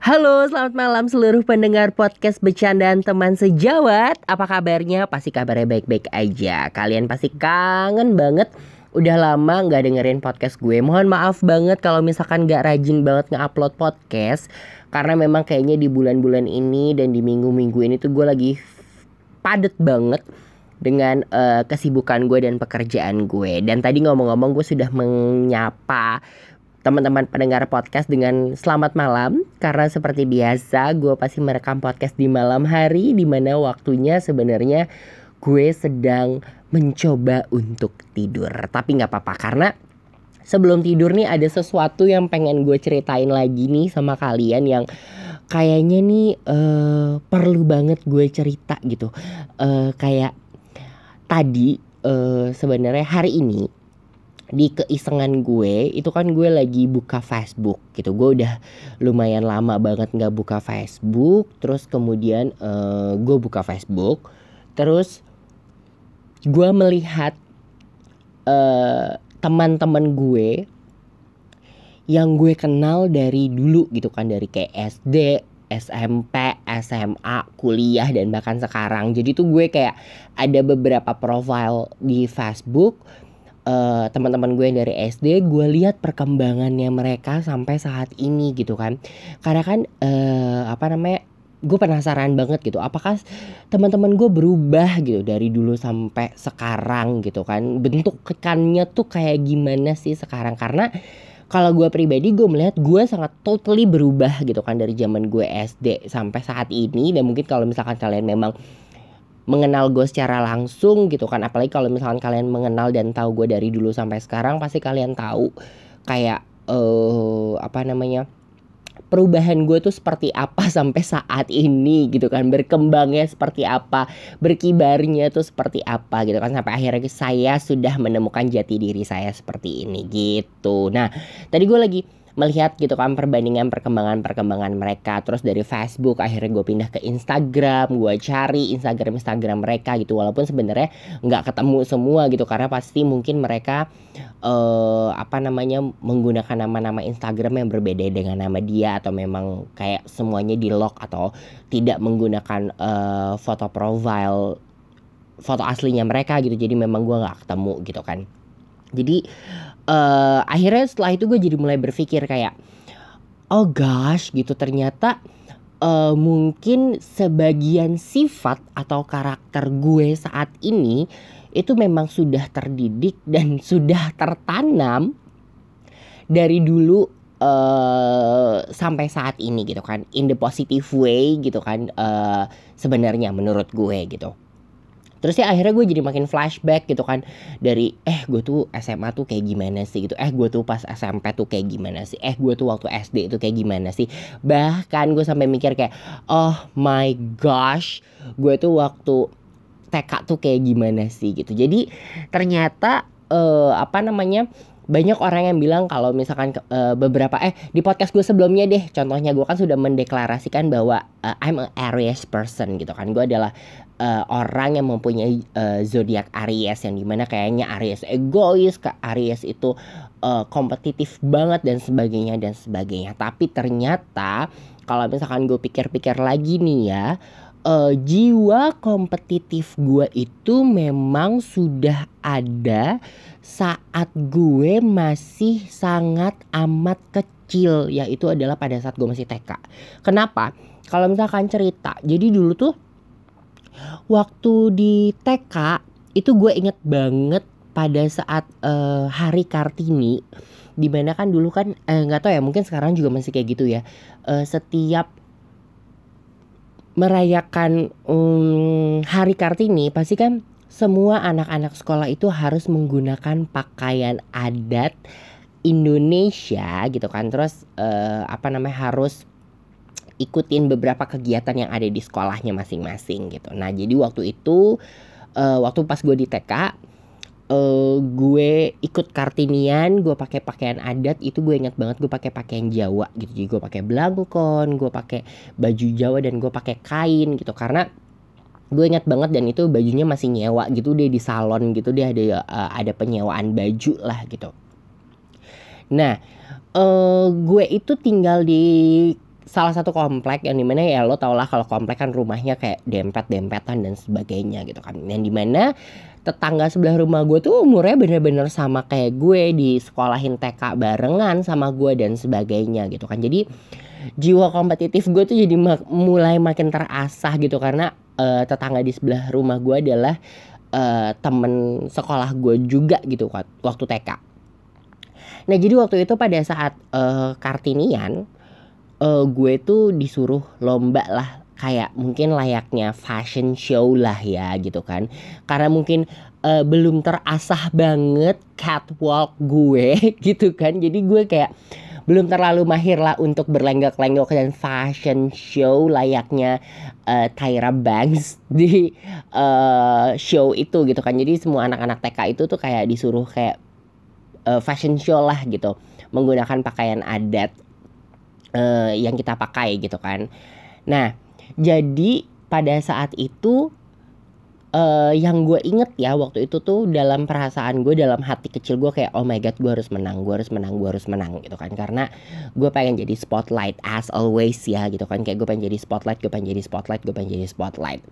Halo, selamat malam seluruh pendengar podcast Bercandaan Teman Sejawat. Apa kabarnya? Pasti kabarnya baik-baik aja. Kalian pasti kangen banget. Udah lama gak dengerin podcast gue. Mohon maaf banget kalau misalkan gak rajin banget nge-upload podcast. Karena memang kayaknya di bulan-bulan ini dan di minggu-minggu ini tuh gue lagi padet banget dengan uh, kesibukan gue dan pekerjaan gue. Dan tadi ngomong-ngomong gue sudah menyapa teman-teman pendengar podcast dengan selamat malam. Karena seperti biasa gue pasti merekam podcast di malam hari di mana waktunya sebenarnya gue sedang mencoba untuk tidur. Tapi nggak apa-apa karena sebelum tidur nih ada sesuatu yang pengen gue ceritain lagi nih sama kalian yang kayaknya nih uh, perlu banget gue cerita gitu. Uh, kayak tadi uh, sebenarnya hari ini di keisengan gue itu kan gue lagi buka Facebook gitu. Gue udah lumayan lama banget nggak buka Facebook terus kemudian uh, gue buka Facebook terus gue melihat uh, teman-teman gue yang gue kenal dari dulu gitu kan dari kayak SD SMP, SMA, kuliah dan bahkan sekarang. Jadi tuh gue kayak ada beberapa profile di Facebook uh, teman-teman gue yang dari SD gue lihat perkembangannya mereka sampai saat ini gitu kan. Karena kan uh, apa namanya gue penasaran banget gitu apakah teman-teman gue berubah gitu dari dulu sampai sekarang gitu kan? Bentuk kekannya tuh kayak gimana sih sekarang? Karena kalau gue pribadi gue melihat gue sangat totally berubah gitu kan dari zaman gue SD sampai saat ini. Dan mungkin kalau misalkan kalian memang mengenal gue secara langsung gitu kan apalagi kalau misalkan kalian mengenal dan tahu gue dari dulu sampai sekarang pasti kalian tahu kayak uh, apa namanya perubahan gue tuh seperti apa sampai saat ini gitu kan. Berkembangnya seperti apa berkibarnya tuh seperti apa gitu kan. Sampai akhirnya saya sudah menemukan jati diri saya seperti ini gitu. Nah tadi gue lagi melihat gitu kan perbandingan perkembangan-perkembangan mereka. Terus dari Facebook akhirnya gue pindah ke Instagram gue cari Instagram Instagram mereka gitu. Walaupun sebenarnya nggak ketemu semua gitu karena pasti mungkin mereka uh, apa namanya menggunakan nama-nama Instagram yang berbeda dengan nama dia atau memang kayak semuanya di lock atau tidak menggunakan uh, foto profile foto aslinya mereka gitu. Jadi memang gue nggak ketemu gitu kan. Jadi uh, akhirnya setelah itu gue jadi mulai berpikir kayak oh gosh gitu ternyata uh, mungkin sebagian sifat atau karakter gue saat ini itu memang sudah terdidik dan sudah tertanam dari dulu uh, sampai saat ini gitu kan in the positive way gitu kan uh, sebenarnya menurut gue gitu terus ya akhirnya gue jadi makin flashback gitu kan. Dari eh gue tuh SMA tuh kayak gimana sih? Gitu. Eh gue tuh pas SMP tuh kayak gimana sih? Eh gue tuh waktu SD itu kayak gimana sih? Bahkan gue sampai mikir kayak oh my gosh gue tuh waktu TK tuh kayak gimana sih? Gitu. Jadi ternyata uh, apa namanya banyak orang yang bilang kalau misalkan uh, beberapa eh di podcast gue sebelumnya deh contohnya gue kan sudah mendeklarasikan bahwa uh, I'm a Aries person gitu kan. Gue adalah uh, orang yang mempunyai uh, zodiak Aries yang di mana kayaknya Aries egois ke Aries itu uh, kompetitif banget dan sebagainya dan sebagainya tapi ternyata kalau misalkan gue pikir-pikir lagi nih ya uh, jiwa kompetitif gue itu memang sudah ada saat gue masih sangat amat kecil yaitu adalah pada saat gue masih TK. Kenapa? Kalau misalkan cerita, jadi dulu tuh waktu di TK itu gue inget banget pada saat uh, hari Kartini di mana kan dulu kan nggak uh, tahu ya mungkin sekarang juga masih kayak gitu ya uh, setiap merayakan um, Hari Kartini pasti kan semua anak-anak sekolah itu harus menggunakan pakaian adat Indonesia gitu kan. Terus uh, apa namanya harus ikutin beberapa kegiatan yang ada di sekolahnya masing-masing gitu. Nah jadi waktu itu uh, waktu pas gue di TK uh, gue ikut kartinian gue pakai pakaian adat itu gue ingat banget gue pakai pakaian Jawa gitu. Jadi gue pakai belangkon gue pakai baju Jawa dan gue pakai kain gitu. Karena gue ingat banget dan itu bajunya masih nyewa gitu deh di salon gitu dia ada uh, ada penyewaan baju lah gitu. Nah, uh, gue itu tinggal di salah satu komplek yang di mana ya lo tau lah kalau komplek kan rumahnya kayak dempet-dempetan dan sebagainya gitu kan. Yang di mana tetangga sebelah rumah gue tuh umurnya bener-bener sama kayak gue di sekolahin TK barengan sama gue dan sebagainya gitu kan. Jadi jiwa kompetitif gue tuh jadi mak mulai makin terasah gitu karena uh, tetangga di sebelah rumah gue adalah uh, temen sekolah gue juga gitu waktu TK. Nah jadi waktu itu pada saat uh, kartinian uh, gue tuh disuruh lomba lah kayak mungkin layaknya fashion show lah ya gitu kan. Karena mungkin uh, belum terasah banget catwalk gue gitu kan. Jadi gue kayak belum terlalu mahir lah untuk berlenggak-lenggok dan fashion show layaknya uh, Tyra Banks di uh, show itu gitu kan. Jadi semua anak-anak TK itu tuh kayak disuruh kayak uh, fashion show lah gitu. Menggunakan pakaian adat uh, yang kita pakai gitu kan. Nah, jadi pada saat itu uh, yang gue inget ya waktu itu tuh dalam perasaan gue dalam hati kecil gue kayak oh my god gue harus menang gue harus menang gue harus menang gitu kan. Karena gue pengen jadi spotlight as always ya gitu kan. Kayak gue pengen jadi spotlight gue pengen jadi spotlight gue pengen jadi spotlight.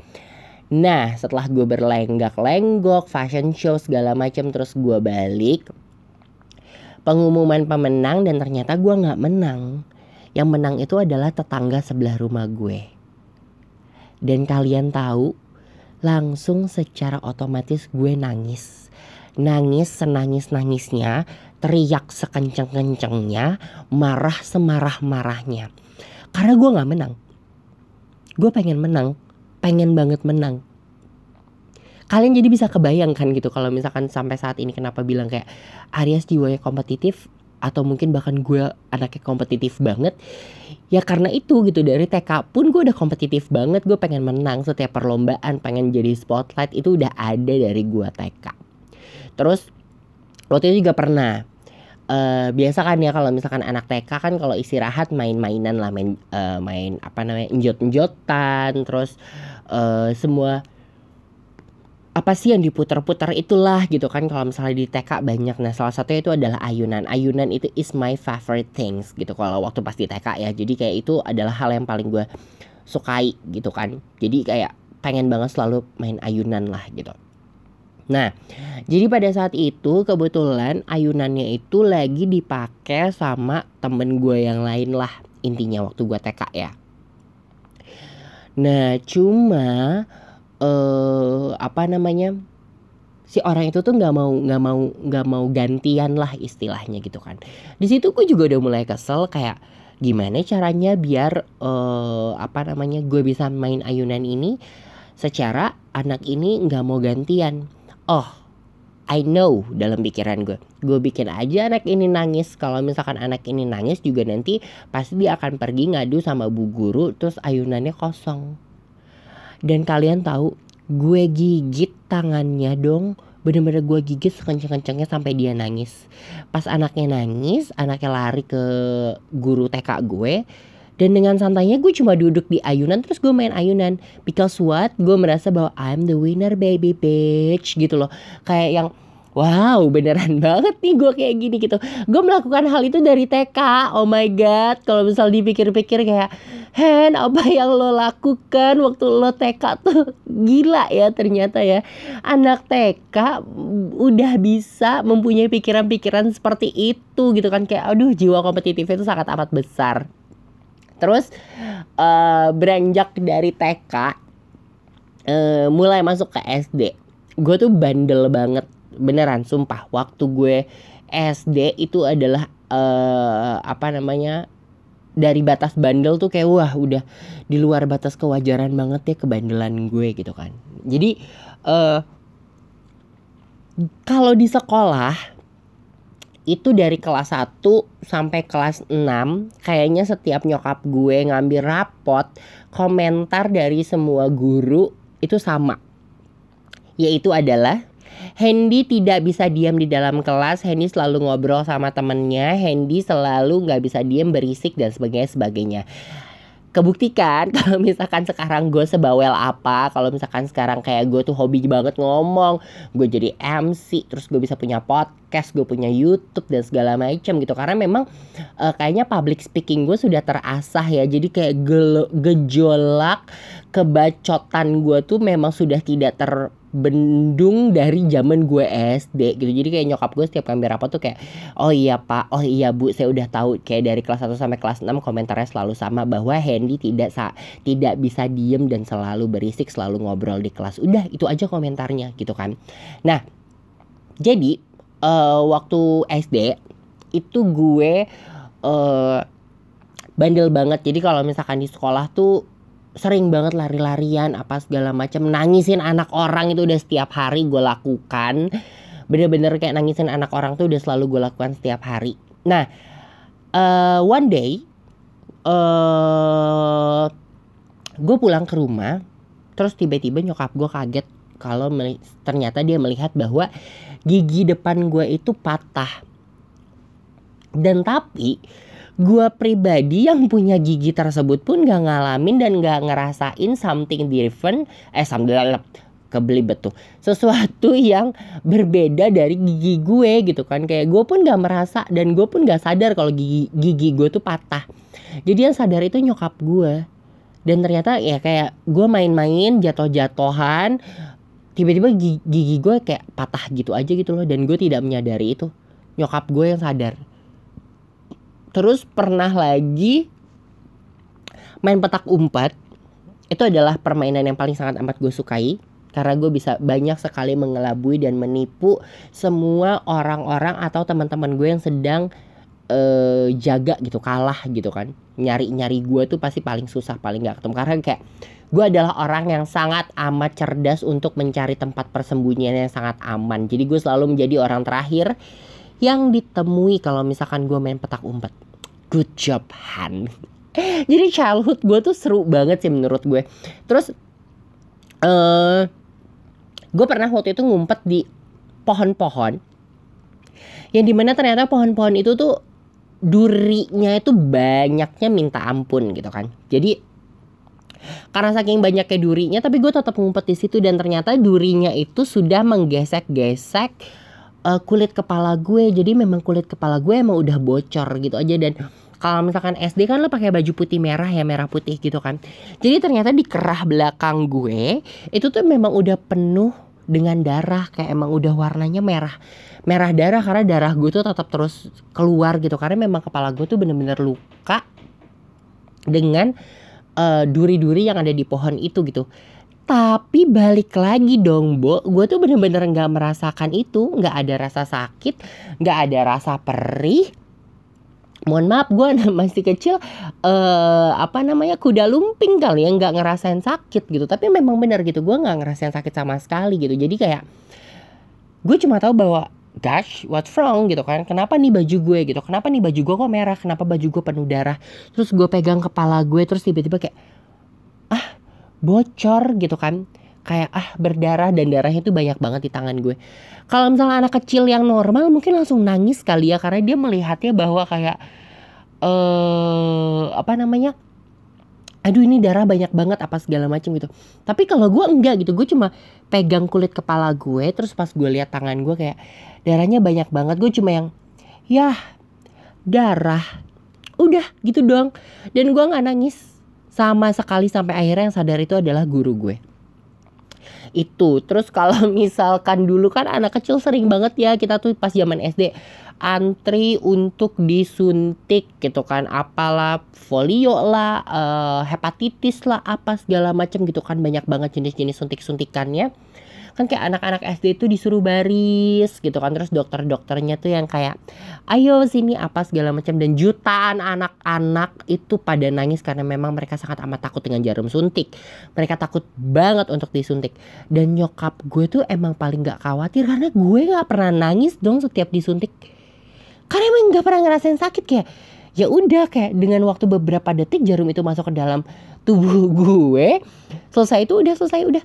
Nah setelah gue berlenggak-lenggok fashion show segala macam terus gue balik pengumuman pemenang dan ternyata gue nggak menang yang menang itu adalah tetangga sebelah rumah gue. Dan kalian tahu, langsung secara otomatis gue nangis. Nangis senangis-nangisnya, teriak sekenceng-kencengnya, marah semarah-marahnya. Karena gue gak menang. Gue pengen menang, pengen banget menang. Kalian jadi bisa kebayangkan gitu kalau misalkan sampai saat ini kenapa bilang kayak Aries jiwanya kompetitif atau mungkin bahkan gue anaknya kompetitif banget ya karena itu gitu. Dari TK pun gue udah kompetitif banget. Gue pengen menang setiap perlombaan pengen jadi spotlight. Itu udah ada dari gue TK terus waktu itu juga pernah. Uh, biasa kan ya kalau misalkan anak TK kan kalau istirahat main-mainan lah main uh, main apa namanya enjot-enjotan terus uh, semua apa sih yang diputar-putar itulah gitu kan kalau misalnya di TK banyak. Nah salah satunya itu adalah ayunan. Ayunan itu is my favorite things gitu kalau waktu pas di TK ya. Jadi kayak itu adalah hal yang paling gue sukai gitu kan. Jadi kayak pengen banget selalu main ayunan lah gitu. Nah, jadi pada saat itu kebetulan ayunannya itu lagi dipakai sama temen gue yang lain lah intinya waktu gue TK ya. Nah, cuma uh, apa namanya si orang itu tuh nggak mau nggak mau nggak mau gantian lah istilahnya gitu kan. Di situ gue juga udah mulai kesel kayak gimana caranya biar uh, apa namanya gue bisa main ayunan ini secara anak ini nggak mau gantian. Oh I know dalam pikiran gue gue bikin aja anak ini nangis. Kalau misalkan anak ini nangis juga nanti pasti dia akan pergi ngadu sama bu guru terus ayunannya kosong dan kalian tahu gue gigit tangannya dong. Bener-bener gue gigit sekenceng-kencengnya sampai dia nangis. Pas anaknya nangis anaknya lari ke guru TK gue. Dan dengan santainya gue cuma duduk di ayunan terus gue main ayunan. Because what? Gue merasa bahwa I'm the winner baby bitch gitu loh. Kayak yang Wow beneran banget nih gue kayak gini gitu. Gue melakukan hal itu dari TK Oh my god. Kalau misal dipikir-pikir kayak Hen apa yang lo lakukan waktu lo TK tuh Gila ya ternyata ya. Anak TK udah bisa mempunyai pikiran-pikiran seperti itu gitu kan. Kayak aduh jiwa kompetitifnya itu sangat amat besar. Terus uh, beranjak dari TK uh, eh, Mulai masuk ke SD Gue tuh bandel banget beneran sumpah waktu gue SD itu adalah uh, apa namanya dari batas bandel tuh kayak wah udah di luar batas kewajaran banget ya kebandelan gue gitu kan. Jadi uh, kalau di sekolah itu dari kelas 1 sampai kelas 6 kayaknya setiap nyokap gue ngambil rapot komentar dari semua guru itu sama. Yaitu adalah Hendy tidak bisa diam di dalam kelas. Hendy selalu ngobrol sama temennya. Hendy selalu nggak bisa diam berisik dan sebagainya sebagainya. kebuktikan kalau misalkan sekarang gue sebawel apa kalau misalkan sekarang kayak gue tuh hobi banget ngomong gue jadi MC terus gue bisa punya podcast gue punya YouTube dan segala macam gitu karena memang uh, kayaknya public speaking gue sudah terasah ya jadi kayak gejolak kebacotan gue tuh memang sudah tidak ter bendung dari zaman gue SD gitu. Jadi kayak nyokap gue setiap kami rapat tuh kayak oh iya pak. Oh iya bu. Saya udah tahu. Kayak dari kelas 1 sampai kelas 6 komentarnya selalu sama bahwa Hendy tidak sa tidak bisa diem dan selalu berisik selalu ngobrol di kelas. Udah itu aja komentarnya gitu kan. Nah jadi uh, waktu SD itu gue uh, bandel banget. Jadi kalau misalkan di sekolah tuh sering banget lari-larian apa segala macam nangisin anak orang itu udah setiap hari gue lakukan. Bener-bener kayak nangisin anak orang tuh udah selalu gue lakukan setiap hari. Nah uh, one day uh, gue pulang ke rumah terus tiba-tiba nyokap gue kaget kalau ternyata dia melihat bahwa gigi depan gue itu patah. Dan tapi gue pribadi yang punya gigi tersebut pun gak ngalamin dan gak ngerasain something different eh sambil kebeli betul sesuatu yang berbeda dari gigi gue gitu kan. Kayak gue pun gak merasa dan gue pun gak sadar kalau gigi gigi gue tuh patah. Jadi yang sadar itu nyokap gue dan ternyata ya kayak gue main-main jatuh-jatuhan tiba-tiba gigi, gigi gue kayak patah gitu aja gitu loh. Dan gue tidak menyadari itu. Nyokap gue yang sadar Terus pernah lagi main petak umpet. Itu adalah permainan yang paling sangat amat gue sukai. Karena gue bisa banyak sekali mengelabui dan menipu semua orang-orang atau teman-teman gue yang sedang uh, jaga gitu kalah gitu kan. Nyari-nyari gue tuh pasti paling susah paling gak ketemu. Karena kayak gue adalah orang yang sangat amat cerdas untuk mencari tempat persembunyian yang sangat aman. Jadi gue selalu menjadi orang terakhir yang ditemui kalau misalkan gue main petak umpet. Good job Han. Jadi childhood gue tuh seru banget sih menurut gue. Terus uh, gue pernah waktu itu ngumpet di pohon-pohon yang di mana ternyata pohon-pohon itu tuh durinya itu banyaknya minta ampun gitu kan. Jadi karena saking banyaknya durinya tapi gue tetap ngumpet di situ dan ternyata durinya itu sudah menggesek-gesek uh, kulit kepala gue. Jadi memang kulit kepala gue emang udah bocor gitu aja. Dan kalau misalkan SD kan lo pakai baju putih merah ya merah putih gitu kan. Jadi ternyata di kerah belakang gue itu tuh memang udah penuh dengan darah. Kayak emang udah warnanya merah. Merah darah karena darah gue tuh tetap terus keluar gitu. Karena memang kepala gue tuh bener-bener luka dengan uh, duri-duri yang ada di pohon itu gitu tapi balik lagi dong, Bo. Gue tuh bener-bener gak merasakan itu. Gak ada rasa sakit, gak ada rasa perih. Mohon maaf, gue masih kecil. Uh, apa namanya kuda lumping kali ya, nggak ngerasain sakit gitu. Tapi memang bener gitu, gue nggak ngerasain sakit sama sekali gitu. Jadi kayak gue cuma tahu bahwa gosh what's wrong gitu kan kenapa nih baju gue gitu kenapa nih baju gue kok merah kenapa baju gue penuh darah terus gue pegang kepala gue terus tiba-tiba kayak bocor gitu kan kayak ah berdarah dan darahnya itu banyak banget di tangan gue. Kalau misalnya anak kecil yang normal mungkin langsung nangis kali ya karena dia melihatnya bahwa kayak eh uh, apa namanya? Aduh ini darah banyak banget apa segala macam gitu. Tapi kalau gue enggak gitu, gue cuma pegang kulit kepala gue terus pas gue lihat tangan gue kayak darahnya banyak banget. Gue cuma yang ya darah. Udah gitu doang. Dan gue nggak nangis sama sekali sampai akhirnya yang sadar itu adalah guru gue. Itu terus kalau misalkan dulu kan anak kecil sering banget ya kita tuh pas zaman SD antri untuk disuntik gitu kan apalah folio lah uh, hepatitis lah apa segala macam gitu kan banyak banget jenis-jenis suntik-suntikannya kan kayak anak-anak SD itu disuruh baris gitu kan. Terus dokter-dokternya tuh yang kayak ayo sini apa segala macam. Dan jutaan anak-anak itu pada nangis karena memang mereka sangat amat takut dengan jarum suntik. Mereka takut banget untuk disuntik. Dan nyokap gue tuh emang paling gak khawatir karena gue gak pernah nangis dong setiap disuntik. Karena emang gak pernah ngerasain sakit. Kayak ya udah kayak dengan waktu beberapa detik jarum itu masuk ke dalam tubuh gue selesai itu udah selesai udah.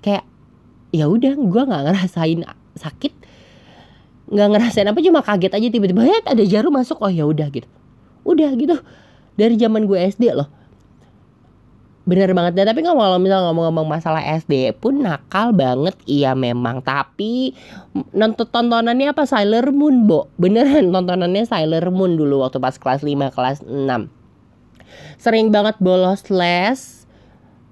Kayak ya udah gue nggak ngerasain sakit. Nggak ngerasain apa cuma kaget aja tiba-tiba ya ada jarum masuk. Oh ya udah gitu. Udah gitu. Dari zaman gue SD loh. Bener banget deh, tapi kalau misalnya ngomong-ngomong masalah SD pun nakal banget. Iya memang. Tapi nonton tontonannya apa? Sailor Moon Bo. Beneran tontonannya Sailor Moon dulu waktu pas kelas 5 kelas 6 Sering banget bolos les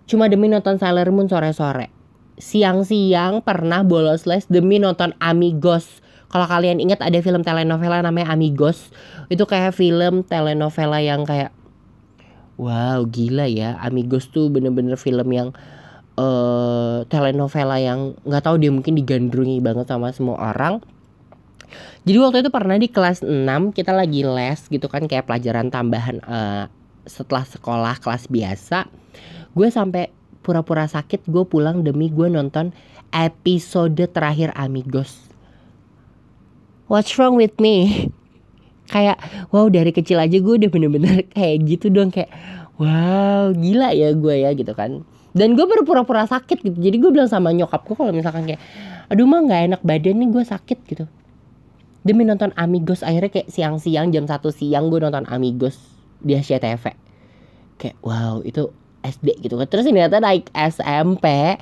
Cuma demi nonton Sailor Moon sore-sore Siang-siang pernah bolos les demi nonton Amigos kalau kalian ingat ada film telenovela namanya Amigos Itu kayak film telenovela yang kayak Wow gila ya Amigos tuh bener-bener film yang uh, telenovela yang nggak tahu dia mungkin digandrungi banget sama semua orang. Jadi waktu itu pernah di kelas 6 kita lagi les gitu kan kayak pelajaran tambahan uh, setelah sekolah kelas biasa. Gue sampai pura-pura sakit gue pulang demi gue nonton episode terakhir Amigos. What's wrong with me? kayak wow dari kecil aja gue udah bener-bener kayak gitu dong kayak wow gila ya gue ya gitu kan dan gue berpura-pura sakit gitu jadi gue bilang sama nyokap gue kalau misalkan kayak aduh mah nggak enak badan nih gue sakit gitu demi nonton Amigos akhirnya kayak siang-siang jam satu siang gue nonton Amigos di SCTV kayak wow itu SD gitu kan. Terus ternyata naik SMP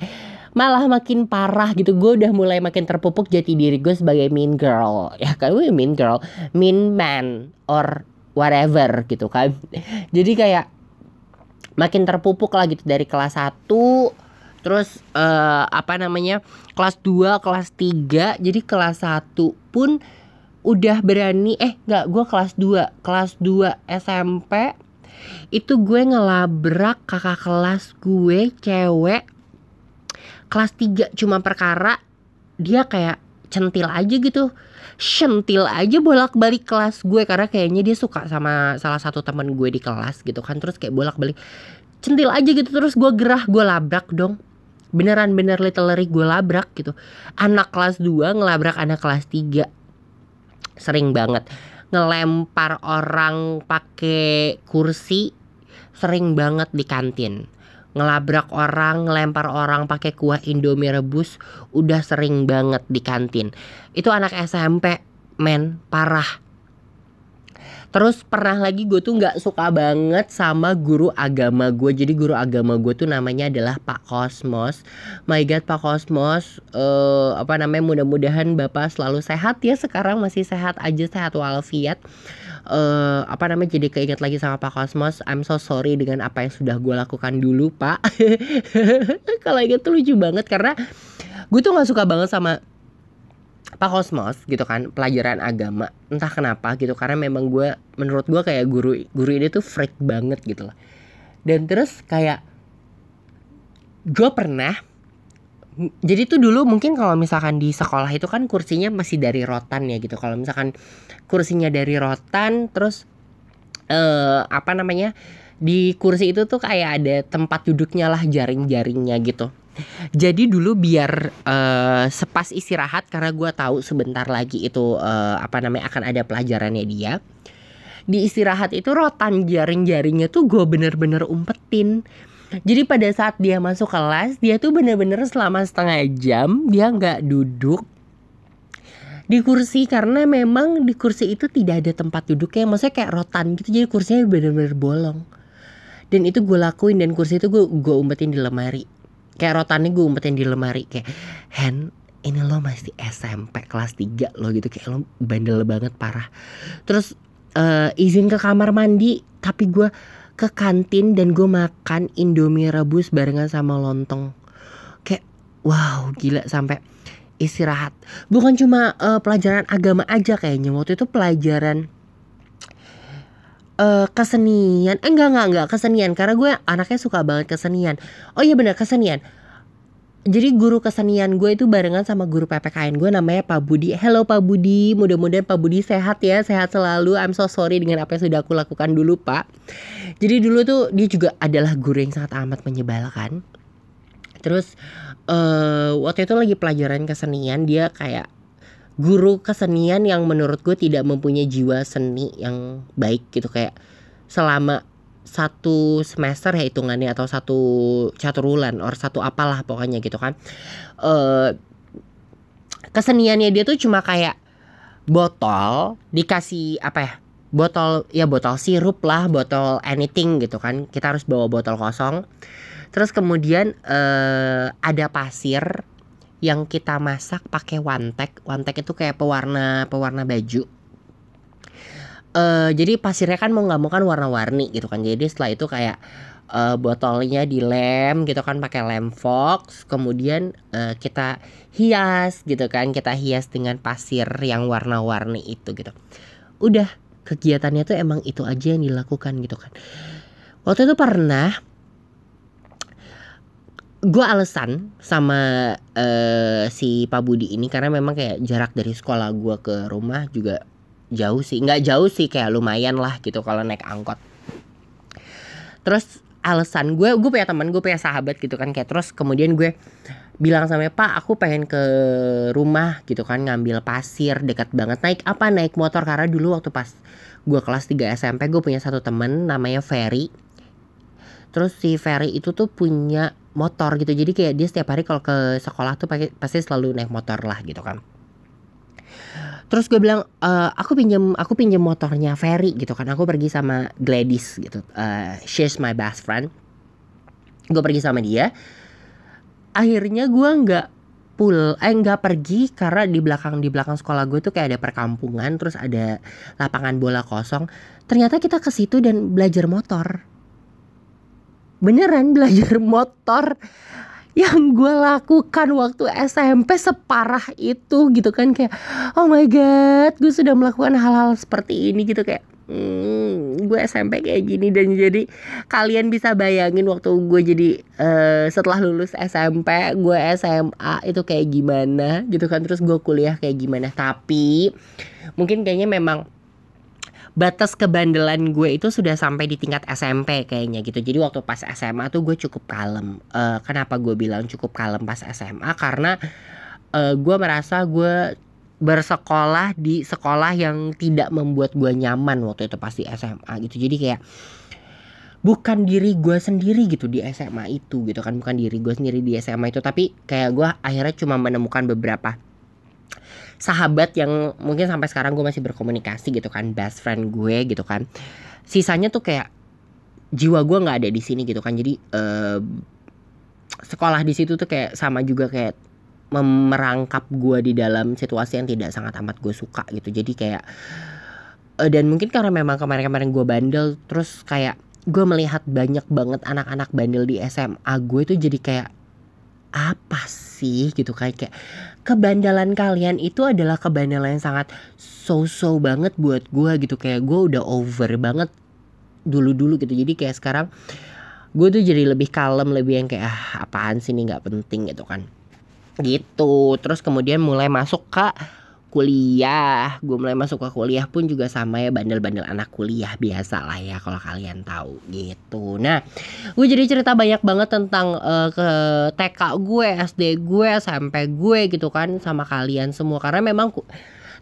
malah makin parah gitu. Gue udah mulai makin terpupuk jati diri gue sebagai mean girl. Ya kan gue mean girl mean man or whatever gitu kan. Jadi kayak makin terpupuk lah gitu dari kelas 1 terus uh, apa namanya kelas 2 kelas 3 jadi kelas 1 pun udah berani eh nggak gue kelas 2 kelas 2 SMP itu gue ngelabrak kakak kelas gue cewek kelas 3 cuma perkara dia kayak centil aja gitu. Sentil aja bolak-balik kelas gue karena kayaknya dia suka sama salah satu teman gue di kelas gitu kan. Terus kayak bolak-balik. Centil aja gitu terus gue gerah gue labrak dong. Beneran bener literally gue labrak gitu. Anak kelas 2 ngelabrak anak kelas 3 sering banget ngelempar orang pakai kursi sering banget di kantin ngelabrak orang, ngelempar orang pakai kuah Indomie rebus udah sering banget di kantin. Itu anak SMP, men, parah. Terus pernah lagi gue tuh nggak suka banget sama guru agama gue. Jadi guru agama gue tuh namanya adalah Pak Kosmos. My God Pak Kosmos, uh, apa namanya mudah-mudahan bapak selalu sehat ya. Sekarang masih sehat aja, sehat walafiat uh, apa namanya jadi keinget lagi sama Pak Kosmos I'm so sorry dengan apa yang sudah gue lakukan dulu Pak kalau inget tuh lucu banget karena gue tuh nggak suka banget sama Pak Kosmos gitu kan pelajaran agama entah kenapa gitu karena memang gue menurut gue kayak guru guru ini tuh freak banget gitu loh dan terus kayak gue pernah jadi tuh dulu mungkin kalau misalkan di sekolah itu kan kursinya masih dari rotan ya gitu. Kalau misalkan kursinya dari rotan terus eh apa namanya? Di kursi itu tuh kayak ada tempat duduknya lah jaring-jaringnya gitu. Jadi dulu biar uh, sepas istirahat karena gue tahu sebentar lagi itu uh, apa namanya akan ada pelajarannya dia. Di istirahat itu rotan jaring-jaringnya tuh gue bener-bener umpetin. Jadi pada saat dia masuk kelas, dia tuh bener-bener selama setengah jam dia nggak duduk. Di kursi karena memang di kursi itu tidak ada tempat duduknya maksudnya kayak rotan gitu jadi kursinya bener-bener bolong. Dan itu gue lakuin dan kursi itu gue gue umpetin di lemari kayak rotannya gue umpetin di lemari kayak Hen ini lo masih SMP kelas 3 lo gitu. Kayak lo bandel banget parah. Terus uh, izin ke kamar mandi tapi gue ke kantin dan gue makan indomie rebus barengan sama lontong. Kayak wow gila sampai istirahat. Bukan cuma uh, pelajaran agama aja kayaknya. Waktu itu pelajaran uh, kesenian eh enggak enggak enggak kesenian karena gue anaknya suka banget kesenian oh iya benar kesenian jadi guru kesenian gue itu barengan sama guru PPKN gue namanya Pak Budi. Hello Pak Budi, mudah-mudahan Pak Budi sehat ya, sehat selalu. I'm so sorry dengan apa yang sudah aku lakukan dulu Pak. Jadi dulu tuh dia juga adalah guru yang sangat amat menyebalkan. Terus uh, waktu itu lagi pelajaran kesenian dia kayak guru kesenian yang menurut gue tidak mempunyai jiwa seni yang baik gitu. Kayak selama satu semester ya hitungannya atau satu caturulan or satu apalah pokoknya gitu kan. Uh, keseniannya dia tuh cuma kayak botol dikasih apa ya botol ya botol sirup lah botol anything gitu kan. Kita harus bawa botol kosong. Terus kemudian uh, ada pasir yang kita masak pakai wantek. Wantek itu kayak pewarna pewarna baju. Uh, jadi pasirnya kan mau nggak mau kan warna-warni gitu kan. Jadi setelah itu kayak uh, botolnya dilem gitu kan pakai lem fox. Kemudian uh, kita hias gitu kan. Kita hias dengan pasir yang warna-warni itu gitu. Udah kegiatannya tuh emang itu aja yang dilakukan gitu kan. Waktu itu pernah gue alasan sama uh, si Pak Budi ini karena memang kayak jarak dari sekolah gue ke rumah juga jauh sih. Nggak jauh sih kayak lumayan lah gitu kalau naik angkot. Terus alasan gue gue punya teman gue punya sahabat gitu kan kayak terus kemudian gue bilang sama pak aku pengen ke rumah gitu kan ngambil pasir dekat banget. Naik apa? Naik motor karena dulu waktu pas gue kelas 3 SMP gue punya satu temen namanya Ferry. Terus si Ferry itu tuh punya motor gitu. Jadi kayak dia setiap hari kalau ke sekolah tuh pasti selalu naik motor lah gitu kan. Terus gue bilang e, aku pinjam aku pinjam motornya Ferry gitu kan. Aku pergi sama Gladys gitu. Uh, she's my best friend. Gue pergi sama dia. Akhirnya gue nggak pul eh nggak pergi karena di belakang di belakang sekolah gue tuh kayak ada perkampungan terus ada lapangan bola kosong. Ternyata kita ke situ dan belajar motor beneran belajar motor yang gue lakukan waktu SMP separah itu gitu kan kayak oh my god gue sudah melakukan hal-hal seperti ini gitu kayak hmm, gue SMP kayak gini dan jadi kalian bisa bayangin waktu gue jadi uh, setelah lulus SMP gue SMA itu kayak gimana gitu kan terus gue kuliah kayak gimana. Tapi mungkin kayaknya memang batas kebandelan gue itu sudah sampai di tingkat SMP kayaknya gitu. Jadi waktu pas SMA tuh gue cukup kalem. Uh, kenapa gue bilang cukup kalem pas SMA karena uh, gue merasa gue bersekolah di sekolah yang tidak membuat gue nyaman waktu itu pasti SMA gitu. Jadi kayak bukan diri gue sendiri gitu di SMA itu gitu kan. Bukan diri gue sendiri di SMA itu. Tapi kayak gue akhirnya cuma menemukan beberapa sahabat yang mungkin sampai sekarang gue masih berkomunikasi gitu kan best friend gue gitu kan. Sisanya tuh kayak jiwa gue nggak ada di sini gitu kan. Jadi uh, sekolah di situ tuh kayak sama juga kayak memerangkap gue di dalam situasi yang tidak sangat amat gue suka gitu. Jadi kayak uh, dan mungkin karena memang kemarin-kemarin gue bandel terus kayak gue melihat banyak banget anak-anak bandel di SMA gue itu jadi kayak apa sih gitu kayak kayak kebandalan kalian itu adalah kebandalan yang sangat so-so banget buat gue gitu. Kayak gue udah over banget dulu-dulu gitu. Jadi kayak sekarang gue tuh jadi lebih kalem lebih yang kayak ah apaan sih ini nggak penting gitu kan. Gitu. Terus kemudian mulai masuk ke kuliah gue mulai masuk ke kuliah pun juga sama ya bandel-bandel anak kuliah biasa lah ya kalau kalian tahu gitu. Nah gue jadi cerita banyak banget tentang uh, ke TK gue SD gue SMP gue gitu kan sama kalian semua. Karena memang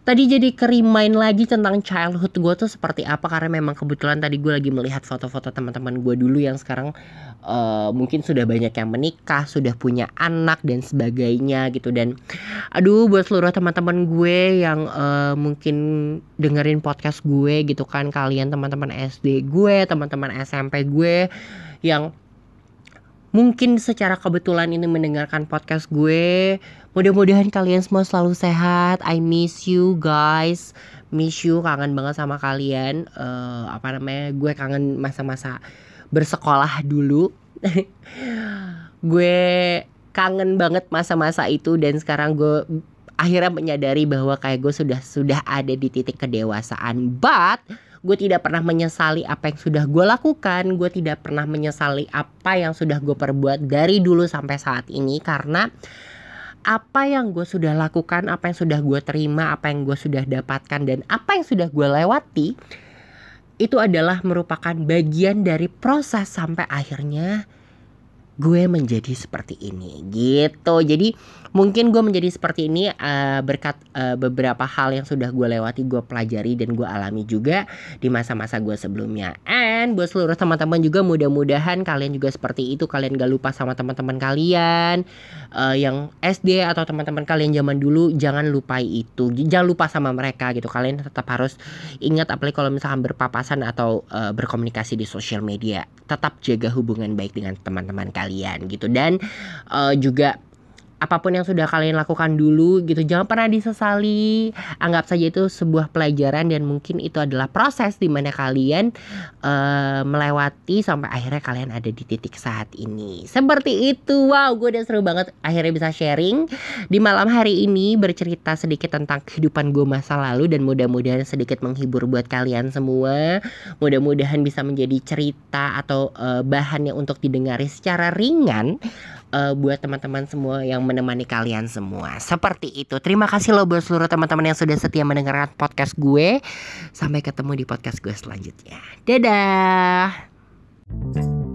tadi jadi kerimain lagi tentang childhood gue tuh seperti apa karena memang kebetulan tadi gue lagi melihat foto-foto teman-teman gue dulu yang sekarang uh, mungkin sudah banyak yang menikah, sudah punya anak dan sebagainya gitu dan aduh buat seluruh teman-teman gue yang uh, mungkin dengerin podcast gue gitu kan kalian teman-teman SD gue, teman-teman SMP gue yang mungkin secara kebetulan ini mendengarkan podcast gue. Mudah-mudahan kalian semua selalu sehat. I miss you guys. Miss you kangen banget sama kalian. Uh, apa namanya? Gue kangen masa-masa bersekolah dulu. gue kangen banget masa-masa itu dan sekarang gue akhirnya menyadari bahwa kayak gue sudah sudah ada di titik kedewasaan. But gue tidak pernah menyesali apa yang sudah gue lakukan gue tidak pernah menyesali apa yang sudah gue perbuat dari dulu sampai saat ini karena apa yang gue sudah lakukan apa yang sudah gue terima apa yang gue sudah dapatkan dan apa yang sudah gue lewati itu adalah merupakan bagian dari proses sampai akhirnya gue menjadi seperti ini. Gitu. Jadi mungkin gue menjadi seperti ini uh, berkat uh, beberapa hal yang sudah gue lewati gue pelajari dan gue alami juga di masa-masa gue sebelumnya. And buat seluruh teman-teman juga mudah-mudahan kalian juga seperti itu. Kalian gak lupa sama teman-teman kalian uh, yang SD atau teman-teman kalian zaman dulu jangan lupai itu. Jangan lupa sama mereka gitu. Kalian tetap harus ingat apalagi kalau misalkan berpapasan atau uh, berkomunikasi di sosial media tetap jaga hubungan baik dengan teman-teman kalian gitu. Dan uh, juga apa pun yang sudah kalian lakukan dulu gitu jangan pernah disesali. Anggap saja itu sebuah pelajaran dan mungkin itu adalah proses di mana kalian uh, melewati sampai akhirnya kalian ada di titik saat ini. Seperti itu. Wow gue udah seru banget akhirnya bisa sharing. Di malam hari ini bercerita sedikit tentang kehidupan gue masa lalu dan mudah-mudahan sedikit menghibur buat kalian semua. Mudah-mudahan bisa menjadi cerita atau uh, bahannya untuk didengari secara ringan uh, buat teman-teman semua yang menemani kalian semua. Seperti itu. Terima kasih loh buat seluruh teman-teman yang sudah setia mendengarkan podcast gue. Sampai ketemu di podcast gue selanjutnya. Dadah.